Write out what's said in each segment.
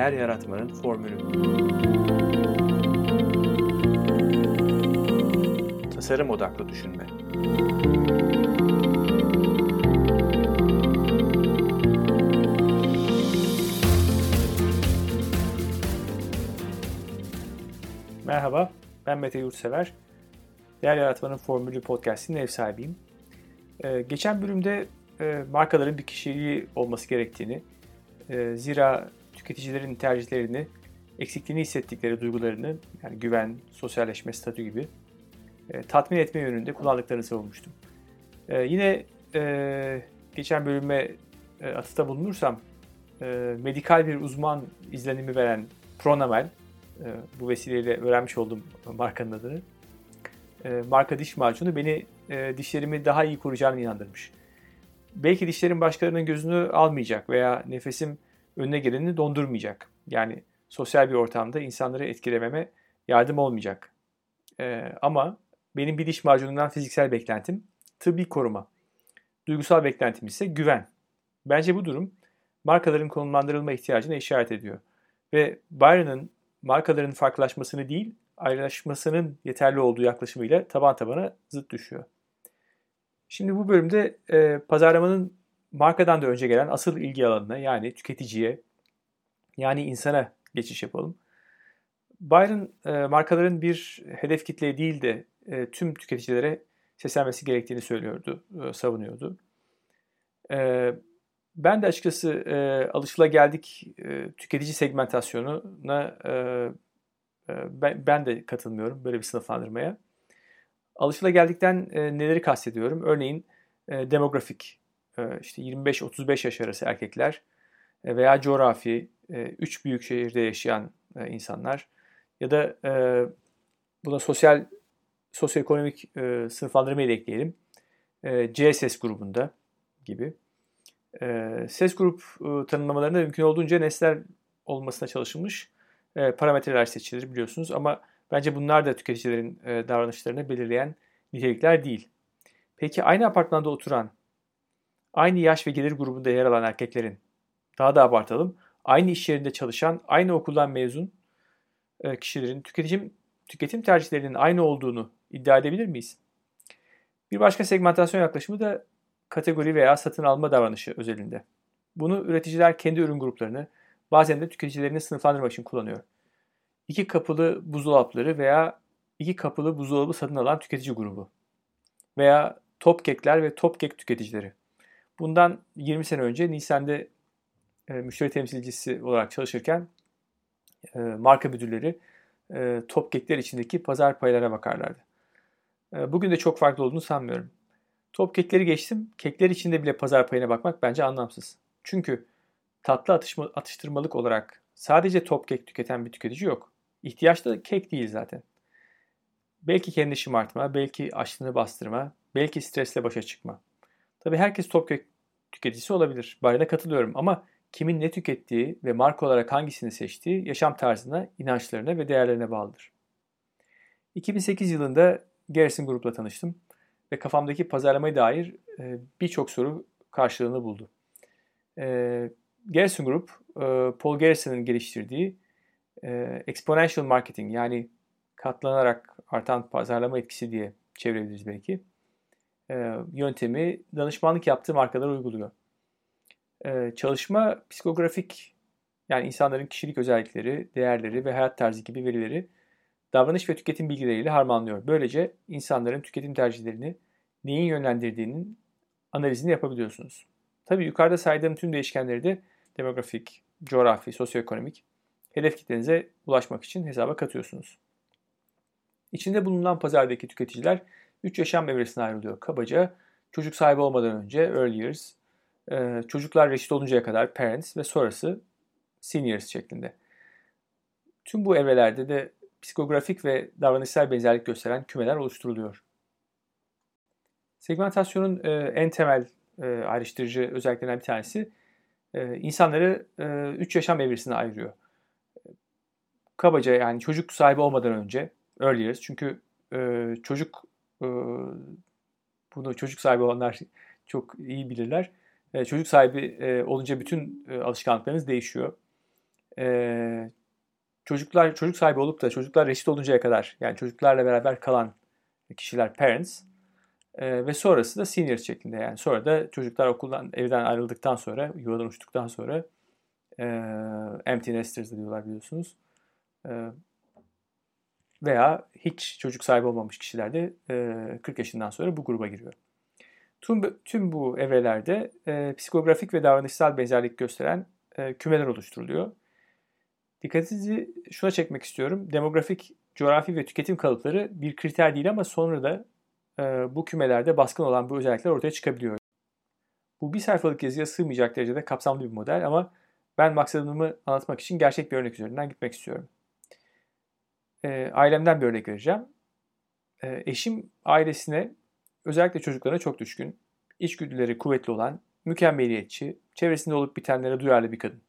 Değer yaratmanın formülü. Tasarım odaklı düşünme. Merhaba, ben Mete Yurtsever. Değer Yaratmanın Formülü podcast'inin ev sahibiyim. Ee, geçen bölümde e, markaların bir kişiliği olması gerektiğini, e, zira tüketicilerin tercihlerini, eksikliğini hissettikleri duygularını, yani güven, sosyalleşme, statü gibi e, tatmin etme yönünde kullandıklarını savunmuştum. E, yine e, geçen bölüme e, atıfta bulunursam, e, medikal bir uzman izlenimi veren Pronamel, e, bu vesileyle öğrenmiş oldum markanın adını, e, marka diş macunu beni e, dişlerimi daha iyi koruyacağını inandırmış. Belki dişlerim başkalarının gözünü almayacak veya nefesim önüne geleni dondurmayacak. Yani sosyal bir ortamda insanları etkilememe yardım olmayacak. E, ama benim bir diş macunundan fiziksel beklentim tıbbi koruma. Duygusal beklentim ise güven. Bence bu durum markaların konumlandırılma ihtiyacına işaret ediyor. Ve Byron'ın markaların farklılaşmasını değil, ayrılaşmasının yeterli olduğu yaklaşımıyla taban tabana zıt düşüyor. Şimdi bu bölümde e, pazarlamanın markadan da önce gelen asıl ilgi alanına yani tüketiciye yani insana geçiş yapalım. Byron e, markaların bir hedef kitleye değil de e, tüm tüketicilere seslenmesi gerektiğini söylüyordu, e, savunuyordu. E, ben de açıkçası e, alışılageldik e, tüketici segmentasyonuna e, e, ben, ben de katılmıyorum böyle bir sınıflandırmaya. Alışılageldikten e, neleri kastediyorum? Örneğin e, demografik, işte 25-35 yaş arası erkekler e, veya coğrafi, e, üç büyük şehirde yaşayan e, insanlar ya da e, buna sosyal sosyoekonomik e, sınıflandırmayı da ekleyelim. E, C ses grubunda gibi. E, ses grup e, tanımlamalarında mümkün olduğunca nesneler olmasına çalışılmış e, parametreler seçilir biliyorsunuz ama bence bunlar da tüketicilerin e, davranışlarını belirleyen nitelikler değil. Peki aynı apartmanda oturan, aynı yaş ve gelir grubunda yer alan erkeklerin, daha da abartalım, aynı iş yerinde çalışan, aynı okuldan mezun e, kişilerin tüketim, tüketim tercihlerinin aynı olduğunu iddia edebilir miyiz? Bir başka segmentasyon yaklaşımı da kategori veya satın alma davranışı özelinde. Bunu üreticiler kendi ürün gruplarını, bazen de tüketicilerini sınıflandırmak için kullanıyor. İki kapılı buzdolapları veya iki kapılı buzdolabı satın alan tüketici grubu. Veya top kekler ve top kek tüketicileri. Bundan 20 sene önce Nisan'da e, müşteri temsilcisi olarak çalışırken e, marka müdürleri e, top kekler içindeki pazar paylarına bakarlardı. E, bugün de çok farklı olduğunu sanmıyorum. Top kekleri geçtim. Kekler içinde bile pazar payına bakmak bence anlamsız. Çünkü tatlı atışma, atıştırmalık olarak sadece top kek tüketen bir tüketici yok. İhtiyaç da kek değil zaten. Belki kendi şımartma, belki açlığını bastırma, belki stresle başa çıkma. Tabi herkes top kek tüketicisi olabilir. Barına katılıyorum ama kimin ne tükettiği ve marka olarak hangisini seçtiği yaşam tarzına, inançlarına ve değerlerine bağlıdır. 2008 yılında Garrison Group'la tanıştım ve kafamdaki pazarlamaya dair e, birçok soru karşılığını buldu. E, Garrison Group, e, Paul Garrison'ın geliştirdiği exponential marketing yani katlanarak artan pazarlama etkisi diye çevirebiliriz belki. E, yöntemi danışmanlık yaptığı markalara uyguluyor. Çalışma psikografik yani insanların kişilik özellikleri, değerleri ve hayat tarzı gibi verileri davranış ve tüketim bilgileriyle harmanlıyor. Böylece insanların tüketim tercihlerini neyin yönlendirdiğinin analizini yapabiliyorsunuz. Tabii yukarıda saydığım tüm değişkenleri de demografik, coğrafi, sosyoekonomik hedef kitlenize ulaşmak için hesaba katıyorsunuz. İçinde bulunan pazardaki tüketiciler 3 yaşam evresine ayrılıyor. Kabaca çocuk sahibi olmadan önce early years, e, çocuklar reşit oluncaya kadar parents ve sonrası seniors şeklinde. Tüm bu evrelerde de psikografik ve davranışsal benzerlik gösteren kümeler oluşturuluyor. Segmentasyonun e, en temel e, ayrıştırıcı özelliklerinden bir tanesi insanları 3 yaşam evresine ayırıyor. Kabaca yani çocuk sahibi olmadan önce early years çünkü çocuk bunu çocuk sahibi olanlar çok iyi bilirler. çocuk sahibi olunca bütün alışkanlıklarınız değişiyor. e, çocuklar çocuk sahibi olup da çocuklar reşit oluncaya kadar yani çocuklarla beraber kalan kişiler parents e, ve sonrası da senior şeklinde yani sonra da çocuklar okuldan evden ayrıldıktan sonra yuvadan uçtuktan sonra e, empty nesters diyorlar biliyorsunuz. E, veya hiç çocuk sahibi olmamış kişiler de e, 40 yaşından sonra bu gruba giriyor. Tüm, tüm bu evrelerde e, psikografik ve davranışsal benzerlik gösteren e, kümeler oluşturuluyor. Dikkatinizi şuna çekmek istiyorum. Demografik, coğrafi ve tüketim kalıpları bir kriter değil ama sonra da e, bu kümelerde baskın olan bu özellikler ortaya çıkabiliyor. Bu bir sayfalık yazıya sığmayacak derecede kapsamlı bir model ama ben maksadımı anlatmak için gerçek bir örnek üzerinden gitmek istiyorum. E, ailemden bir örnek vereceğim. E, eşim ailesine, özellikle çocuklarına çok düşkün, içgüdüleri kuvvetli olan, mükemmeliyetçi, çevresinde olup bitenlere duyarlı bir kadın.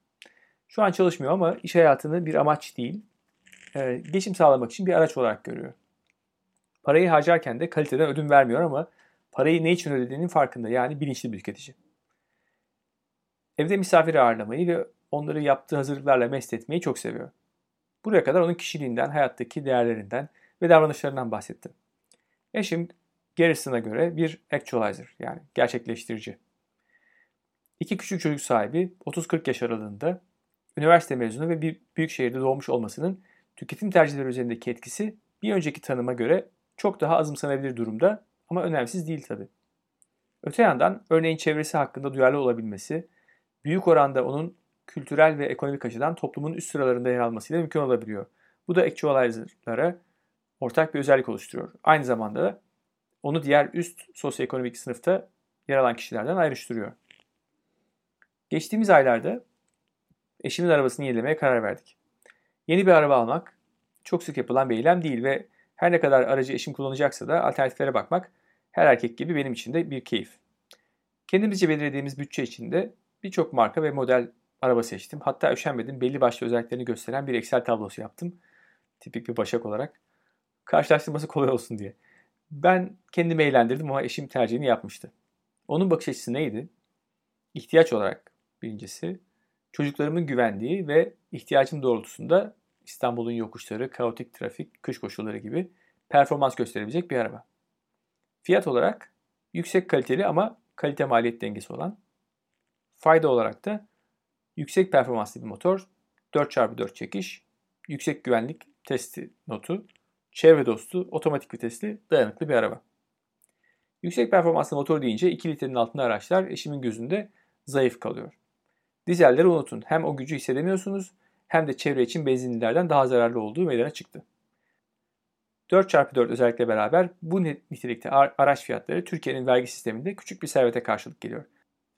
Şu an çalışmıyor ama iş hayatını bir amaç değil, e, geçim sağlamak için bir araç olarak görüyor. Parayı harcarken de kaliteden ödün vermiyor ama parayı ne için ödediğinin farkında yani bilinçli bir tüketici. Evde misafir ağırlamayı ve onları yaptığı hazırlıklarla mest etmeyi çok seviyor. Buraya kadar onun kişiliğinden, hayattaki değerlerinden ve davranışlarından bahsettim. Eşim Garrison'a göre bir actualizer yani gerçekleştirici. İki küçük çocuk sahibi 30-40 yaş aralığında üniversite mezunu ve bir büyük şehirde doğmuş olmasının tüketim tercihleri üzerindeki etkisi bir önceki tanıma göre çok daha azımsanabilir durumda ama önemsiz değil tabi. Öte yandan örneğin çevresi hakkında duyarlı olabilmesi, büyük oranda onun kültürel ve ekonomik açıdan toplumun üst sıralarında yer almasıyla mümkün olabiliyor. Bu da actualizer'lara ortak bir özellik oluşturuyor. Aynı zamanda da onu diğer üst sosyoekonomik sınıfta yer alan kişilerden ayrıştırıyor. Geçtiğimiz aylarda eşimin arabasını yenilemeye karar verdik. Yeni bir araba almak çok sık yapılan bir eylem değil ve her ne kadar aracı eşim kullanacaksa da alternatiflere bakmak her erkek gibi benim için de bir keyif. Kendimizce belirlediğimiz bütçe içinde birçok marka ve model araba seçtim. Hatta üşenmedim belli başlı özelliklerini gösteren bir Excel tablosu yaptım. Tipik bir başak olarak. Karşılaştırması kolay olsun diye. Ben kendimi eğlendirdim ama eşim tercihini yapmıştı. Onun bakış açısı neydi? İhtiyaç olarak birincisi çocuklarımın güvendiği ve ihtiyacım doğrultusunda İstanbul'un yokuşları, kaotik trafik, kış koşulları gibi performans gösterebilecek bir araba. Fiyat olarak yüksek kaliteli ama kalite maliyet dengesi olan. Fayda olarak da yüksek performanslı bir motor, 4x4 çekiş, yüksek güvenlik testi notu, çevre dostu, otomatik vitesli, dayanıklı bir araba. Yüksek performanslı motor deyince 2 litrenin altında araçlar eşimin gözünde zayıf kalıyor. Dizelleri unutun. Hem o gücü hissedemiyorsunuz hem de çevre için benzinlilerden daha zararlı olduğu meydana çıktı. 4x4 özellikle beraber bu nitelikte araç fiyatları Türkiye'nin vergi sisteminde küçük bir servete karşılık geliyor.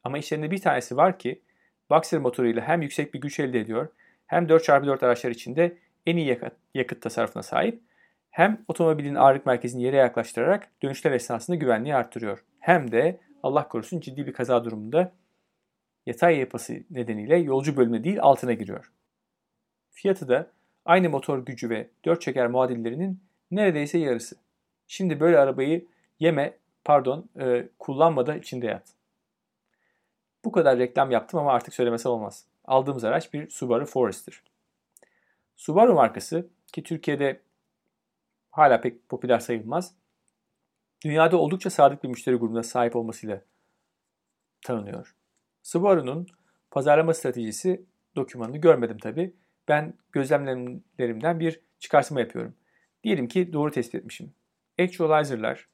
Ama işlerinde bir tanesi var ki Boxer motoruyla hem yüksek bir güç elde ediyor hem 4x4 araçlar içinde en iyi yakıt, yakıt tasarrufuna sahip hem otomobilin ağırlık merkezini yere yaklaştırarak dönüşler esnasında güvenliği arttırıyor. Hem de Allah korusun ciddi bir kaza durumunda yatay yapısı nedeniyle yolcu bölümüne değil altına giriyor. Fiyatı da aynı motor gücü ve 4 çeker muadillerinin neredeyse yarısı. Şimdi böyle arabayı yeme, pardon, e, kullanma da içinde yat. Bu kadar reklam yaptım ama artık söylemesem olmaz. Aldığımız araç bir Subaru Forester. Subaru markası ki Türkiye'de hala pek popüler sayılmaz. Dünyada oldukça sadık bir müşteri grubuna sahip olmasıyla tanınıyor. Subaru'nun pazarlama stratejisi dokümanını görmedim tabi. Ben gözlemlerimden bir çıkarsıma yapıyorum. Diyelim ki doğru tespit etmişim. Actualizer'lar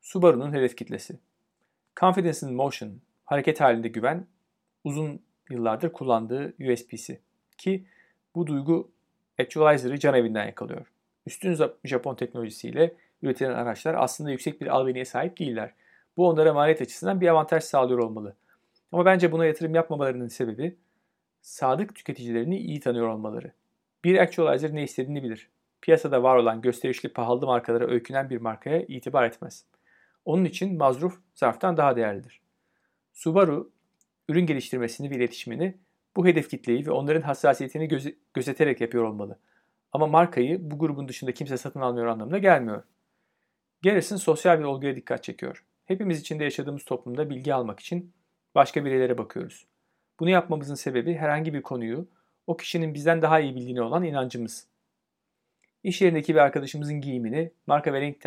Subaru'nun hedef kitlesi. Confidence in Motion, hareket halinde güven, uzun yıllardır kullandığı USP'si. Ki bu duygu Actualizer'ı can evinden yakalıyor. Üstün Japon teknolojisiyle üretilen araçlar aslında yüksek bir albeniye sahip değiller. Bu onlara maliyet açısından bir avantaj sağlıyor olmalı. Ama bence buna yatırım yapmamalarının sebebi sadık tüketicilerini iyi tanıyor olmaları. Bir actualizer ne istediğini bilir. Piyasada var olan gösterişli pahalı markalara öykünen bir markaya itibar etmez. Onun için mazruf zarftan daha değerlidir. Subaru, ürün geliştirmesini ve iletişimini bu hedef kitleyi ve onların hassasiyetini göze- gözeterek yapıyor olmalı. Ama markayı bu grubun dışında kimse satın almıyor anlamına gelmiyor. Garrison sosyal bir olguya dikkat çekiyor. Hepimiz içinde yaşadığımız toplumda bilgi almak için başka bireylere bakıyoruz. Bunu yapmamızın sebebi herhangi bir konuyu o kişinin bizden daha iyi bildiğine olan inancımız. İş yerindeki bir arkadaşımızın giyimini, marka ve renk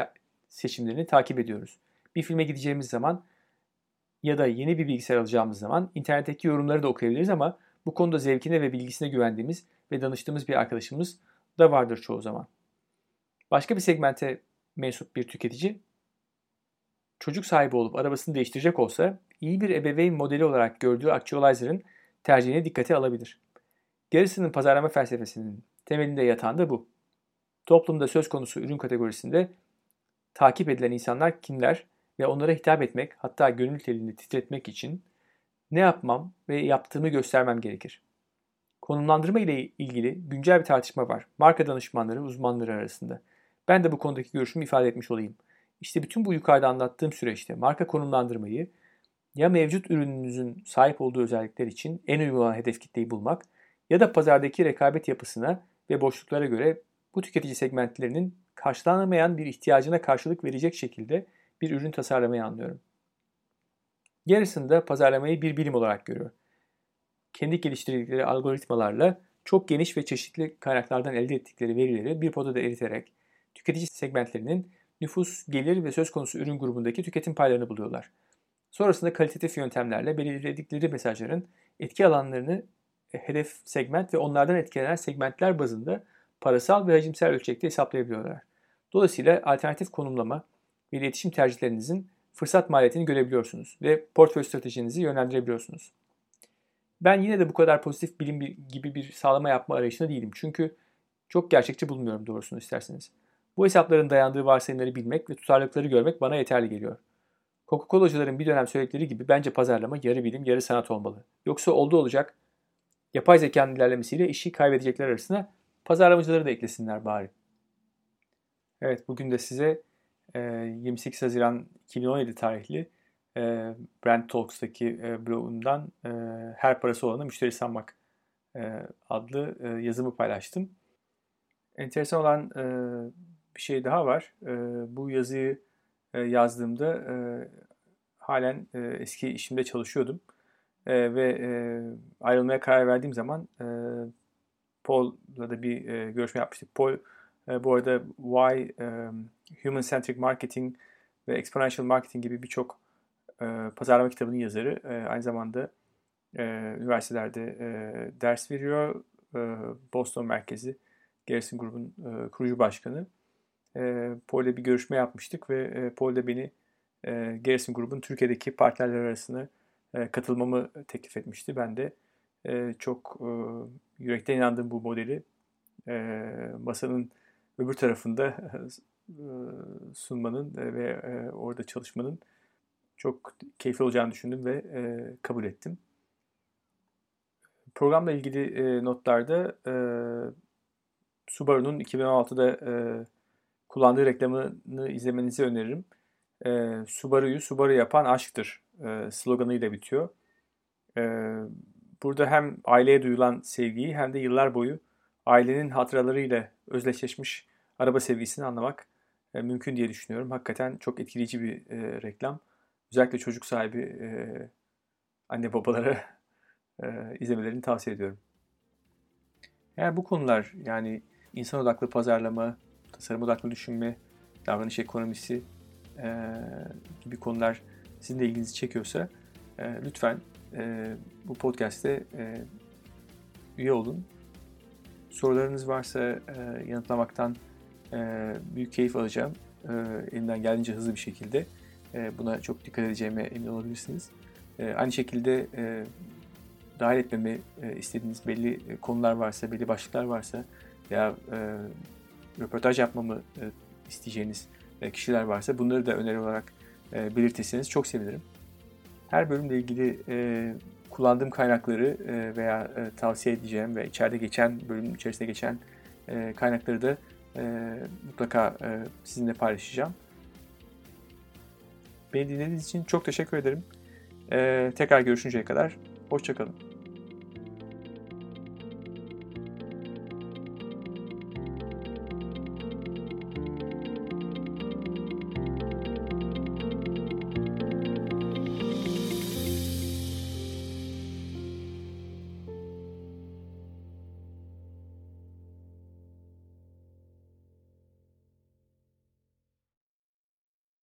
seçimlerini takip ediyoruz. Bir filme gideceğimiz zaman ya da yeni bir bilgisayar alacağımız zaman internetteki yorumları da okuyabiliriz ama bu konuda zevkine ve bilgisine güvendiğimiz ve danıştığımız bir arkadaşımız da vardır çoğu zaman. Başka bir segmente mensup bir tüketici çocuk sahibi olup arabasını değiştirecek olsa iyi bir ebeveyn modeli olarak gördüğü Actualizer'ın tercihine dikkate alabilir. Gerisinin pazarlama felsefesinin temelinde yatan da bu. Toplumda söz konusu ürün kategorisinde takip edilen insanlar kimler ve onlara hitap etmek hatta gönül telini titretmek için ne yapmam ve yaptığımı göstermem gerekir. Konumlandırma ile ilgili güncel bir tartışma var. Marka danışmanları, uzmanları arasında. Ben de bu konudaki görüşümü ifade etmiş olayım. İşte bütün bu yukarıda anlattığım süreçte marka konumlandırmayı ya mevcut ürününüzün sahip olduğu özellikler için en uygun olan hedef kitleyi bulmak ya da pazardaki rekabet yapısına ve boşluklara göre bu tüketici segmentlerinin karşılanamayan bir ihtiyacına karşılık verecek şekilde bir ürün tasarlamayı anlıyorum. Gerisinde pazarlamayı bir bilim olarak görüyor. Kendi geliştirdikleri algoritmalarla çok geniş ve çeşitli kaynaklardan elde ettikleri verileri bir potada eriterek tüketici segmentlerinin nüfus, gelir ve söz konusu ürün grubundaki tüketim paylarını buluyorlar. Sonrasında kalitatif yöntemlerle belirledikleri mesajların etki alanlarını e, hedef segment ve onlardan etkilenen segmentler bazında parasal ve hacimsel ölçekte hesaplayabiliyorlar. Dolayısıyla alternatif konumlama ve iletişim tercihlerinizin fırsat maliyetini görebiliyorsunuz ve portföy stratejinizi yönlendirebiliyorsunuz. Ben yine de bu kadar pozitif bilim gibi bir sağlama yapma arayışında değilim. Çünkü çok gerçekçi bulmuyorum doğrusunu isterseniz. Bu hesapların dayandığı varsayımları bilmek ve tutarlılıkları görmek bana yeterli geliyor. Coca-Cola'cıların bir dönem söyledikleri gibi bence pazarlama yarı bilim yarı sanat olmalı. Yoksa oldu olacak yapay zekanın ilerlemesiyle işi kaybedecekler arasına pazarlamacıları da eklesinler bari. Evet bugün de size 28 Haziran 2017 tarihli Brand Talks'taki blogundan Her Parası Olana Müşteri Sanmak adlı yazımı paylaştım. Enteresan olan bir şey daha var. Bu yazıyı yazdığımda halen eski işimde çalışıyordum. Ve ayrılmaya karar verdiğim zaman Paul'la da bir görüşme yapmıştık. Paul bu arada Why Human Centric Marketing ve Exponential Marketing gibi birçok e, pazarlama kitabının yazarı. E, aynı zamanda e, üniversitelerde e, ders veriyor. E, Boston merkezi Garrison Group'un e, kurucu başkanı. E, Paul'le bir görüşme yapmıştık ve e, Paul de beni e, Garrison Group'un Türkiye'deki partnerler arasında e, katılmamı teklif etmişti. Ben de e, çok e, yürekten inandığım bu modeli e, masanın öbür tarafında sunmanın ve orada çalışmanın çok keyifli olacağını düşündüm ve kabul ettim. Programla ilgili notlarda Subaru'nun 2016'da kullandığı reklamını izlemenizi öneririm. Subaru'yu Subaru yapan aşktır sloganıyla bitiyor. Burada hem aileye duyulan sevgiyi hem de yıllar boyu ailenin hatıralarıyla özdeşleşmiş araba sevgisini anlamak mümkün diye düşünüyorum. Hakikaten çok etkileyici bir e, reklam. Özellikle çocuk sahibi e, anne babalara e, izlemelerini tavsiye ediyorum. Eğer bu konular yani insan odaklı pazarlama, tasarım odaklı düşünme, davranış ekonomisi e, gibi konular sizin de ilginizi çekiyorsa e, lütfen e, bu podcast'te e, üye olun. Sorularınız varsa e, yanıtlamaktan e, büyük keyif alacağım. E, elimden geldiğince hızlı bir şekilde. E, buna çok dikkat edeceğime emin olabilirsiniz. E, aynı şekilde e, dahil etmemi e, istediğiniz belli e, konular varsa, belli başlıklar varsa veya e, röportaj yapmamı e, isteyeceğiniz e, kişiler varsa bunları da öneri olarak e, belirtirseniz çok sevinirim. Her bölümle ilgili e, kullandığım kaynakları e, veya e, tavsiye edeceğim ve içeride geçen, bölüm içerisinde geçen e, kaynakları da e, mutlaka e, sizinle paylaşacağım. Beni dinlediğiniz için çok teşekkür ederim. E, tekrar görüşünceye kadar hoşçakalın.